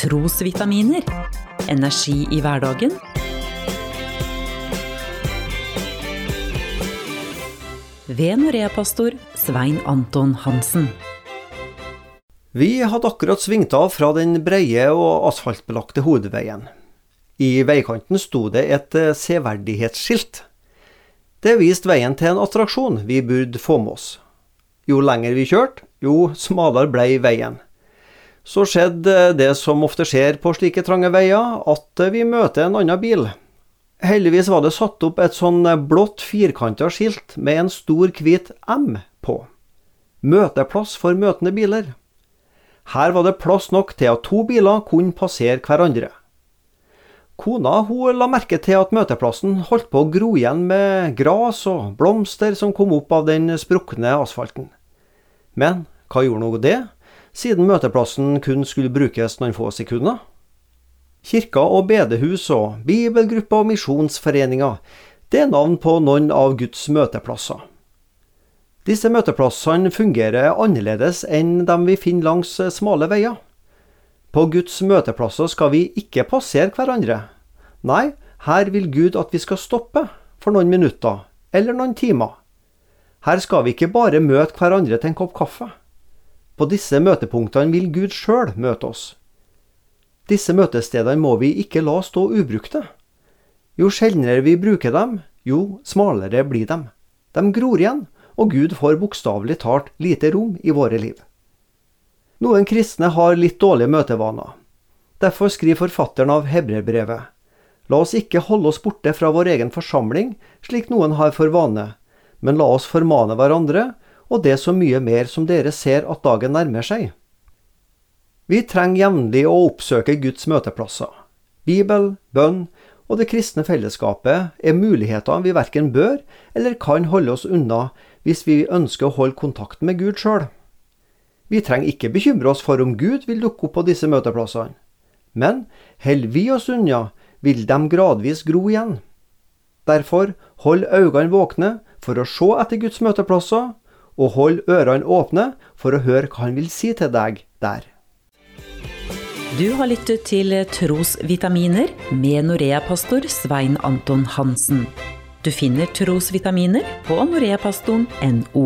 Trosvitaminer. Energi i hverdagen. Ved Norea-pastor Svein Anton Hansen. Vi hadde akkurat svingt av fra den breie og asfaltbelagte hovedveien. I veikanten sto det et eh, severdighetsskilt. Det viste veien til en attraksjon vi burde få med oss. Jo lenger vi kjørte, jo smalere ble veien. Så skjedde det som ofte skjer på slike trange veier, at vi møter en annen bil. Heldigvis var det satt opp et sånn blått firkanta skilt med en stor hvit M på. Møteplass for møtende biler. Her var det plass nok til at to biler kunne passere hverandre. Kona hun la merke til at møteplassen holdt på å gro igjen med gras og blomster som kom opp av den sprukne asfalten. Men hva gjorde nå det, siden møteplassen kun skulle brukes noen få sekunder? Kirka og bedehus og bibelgrupper og misjonsforeninger, det er navn på noen av Guds møteplasser. Disse møteplassene fungerer annerledes enn dem vi finner langs smale veier. På Guds møteplasser skal vi ikke passere hverandre. Nei, her vil Gud at vi skal stoppe for noen minutter eller noen timer. Her skal vi ikke bare møte hverandre til en kopp kaffe. På disse møtepunktene vil Gud sjøl møte oss. Disse møtestedene må vi ikke la stå ubrukte. Jo sjeldnere vi bruker dem, jo smalere blir de. De gror igjen, og Gud får bokstavelig talt lite rom i våre liv. Noen kristne har litt dårlige møtevaner. Derfor skriver forfatteren av Hebreerbrevet La oss ikke holde oss borte fra vår egen forsamling, slik noen har for vane, men la oss formane hverandre, og det så mye mer som dere ser at dagen nærmer seg. Vi trenger jevnlig å oppsøke Guds møteplasser. Bibel, bønn og det kristne fellesskapet er muligheter vi verken bør eller kan holde oss unna hvis vi ønsker å holde kontakt med Gud sjøl. Vi trenger ikke bekymre oss for om Gud vil dukke opp på disse møteplassene. Men holder vi oss unna, vil de gradvis gro igjen. Derfor, hold øynene våkne for å se etter Guds møteplasser, og hold ørene åpne for å høre hva han vil si til deg der. Du har lyttet til Trosvitaminer med Norea-pastor Svein Anton Hansen. Du finner trosvitaminer på noreapastoren.no.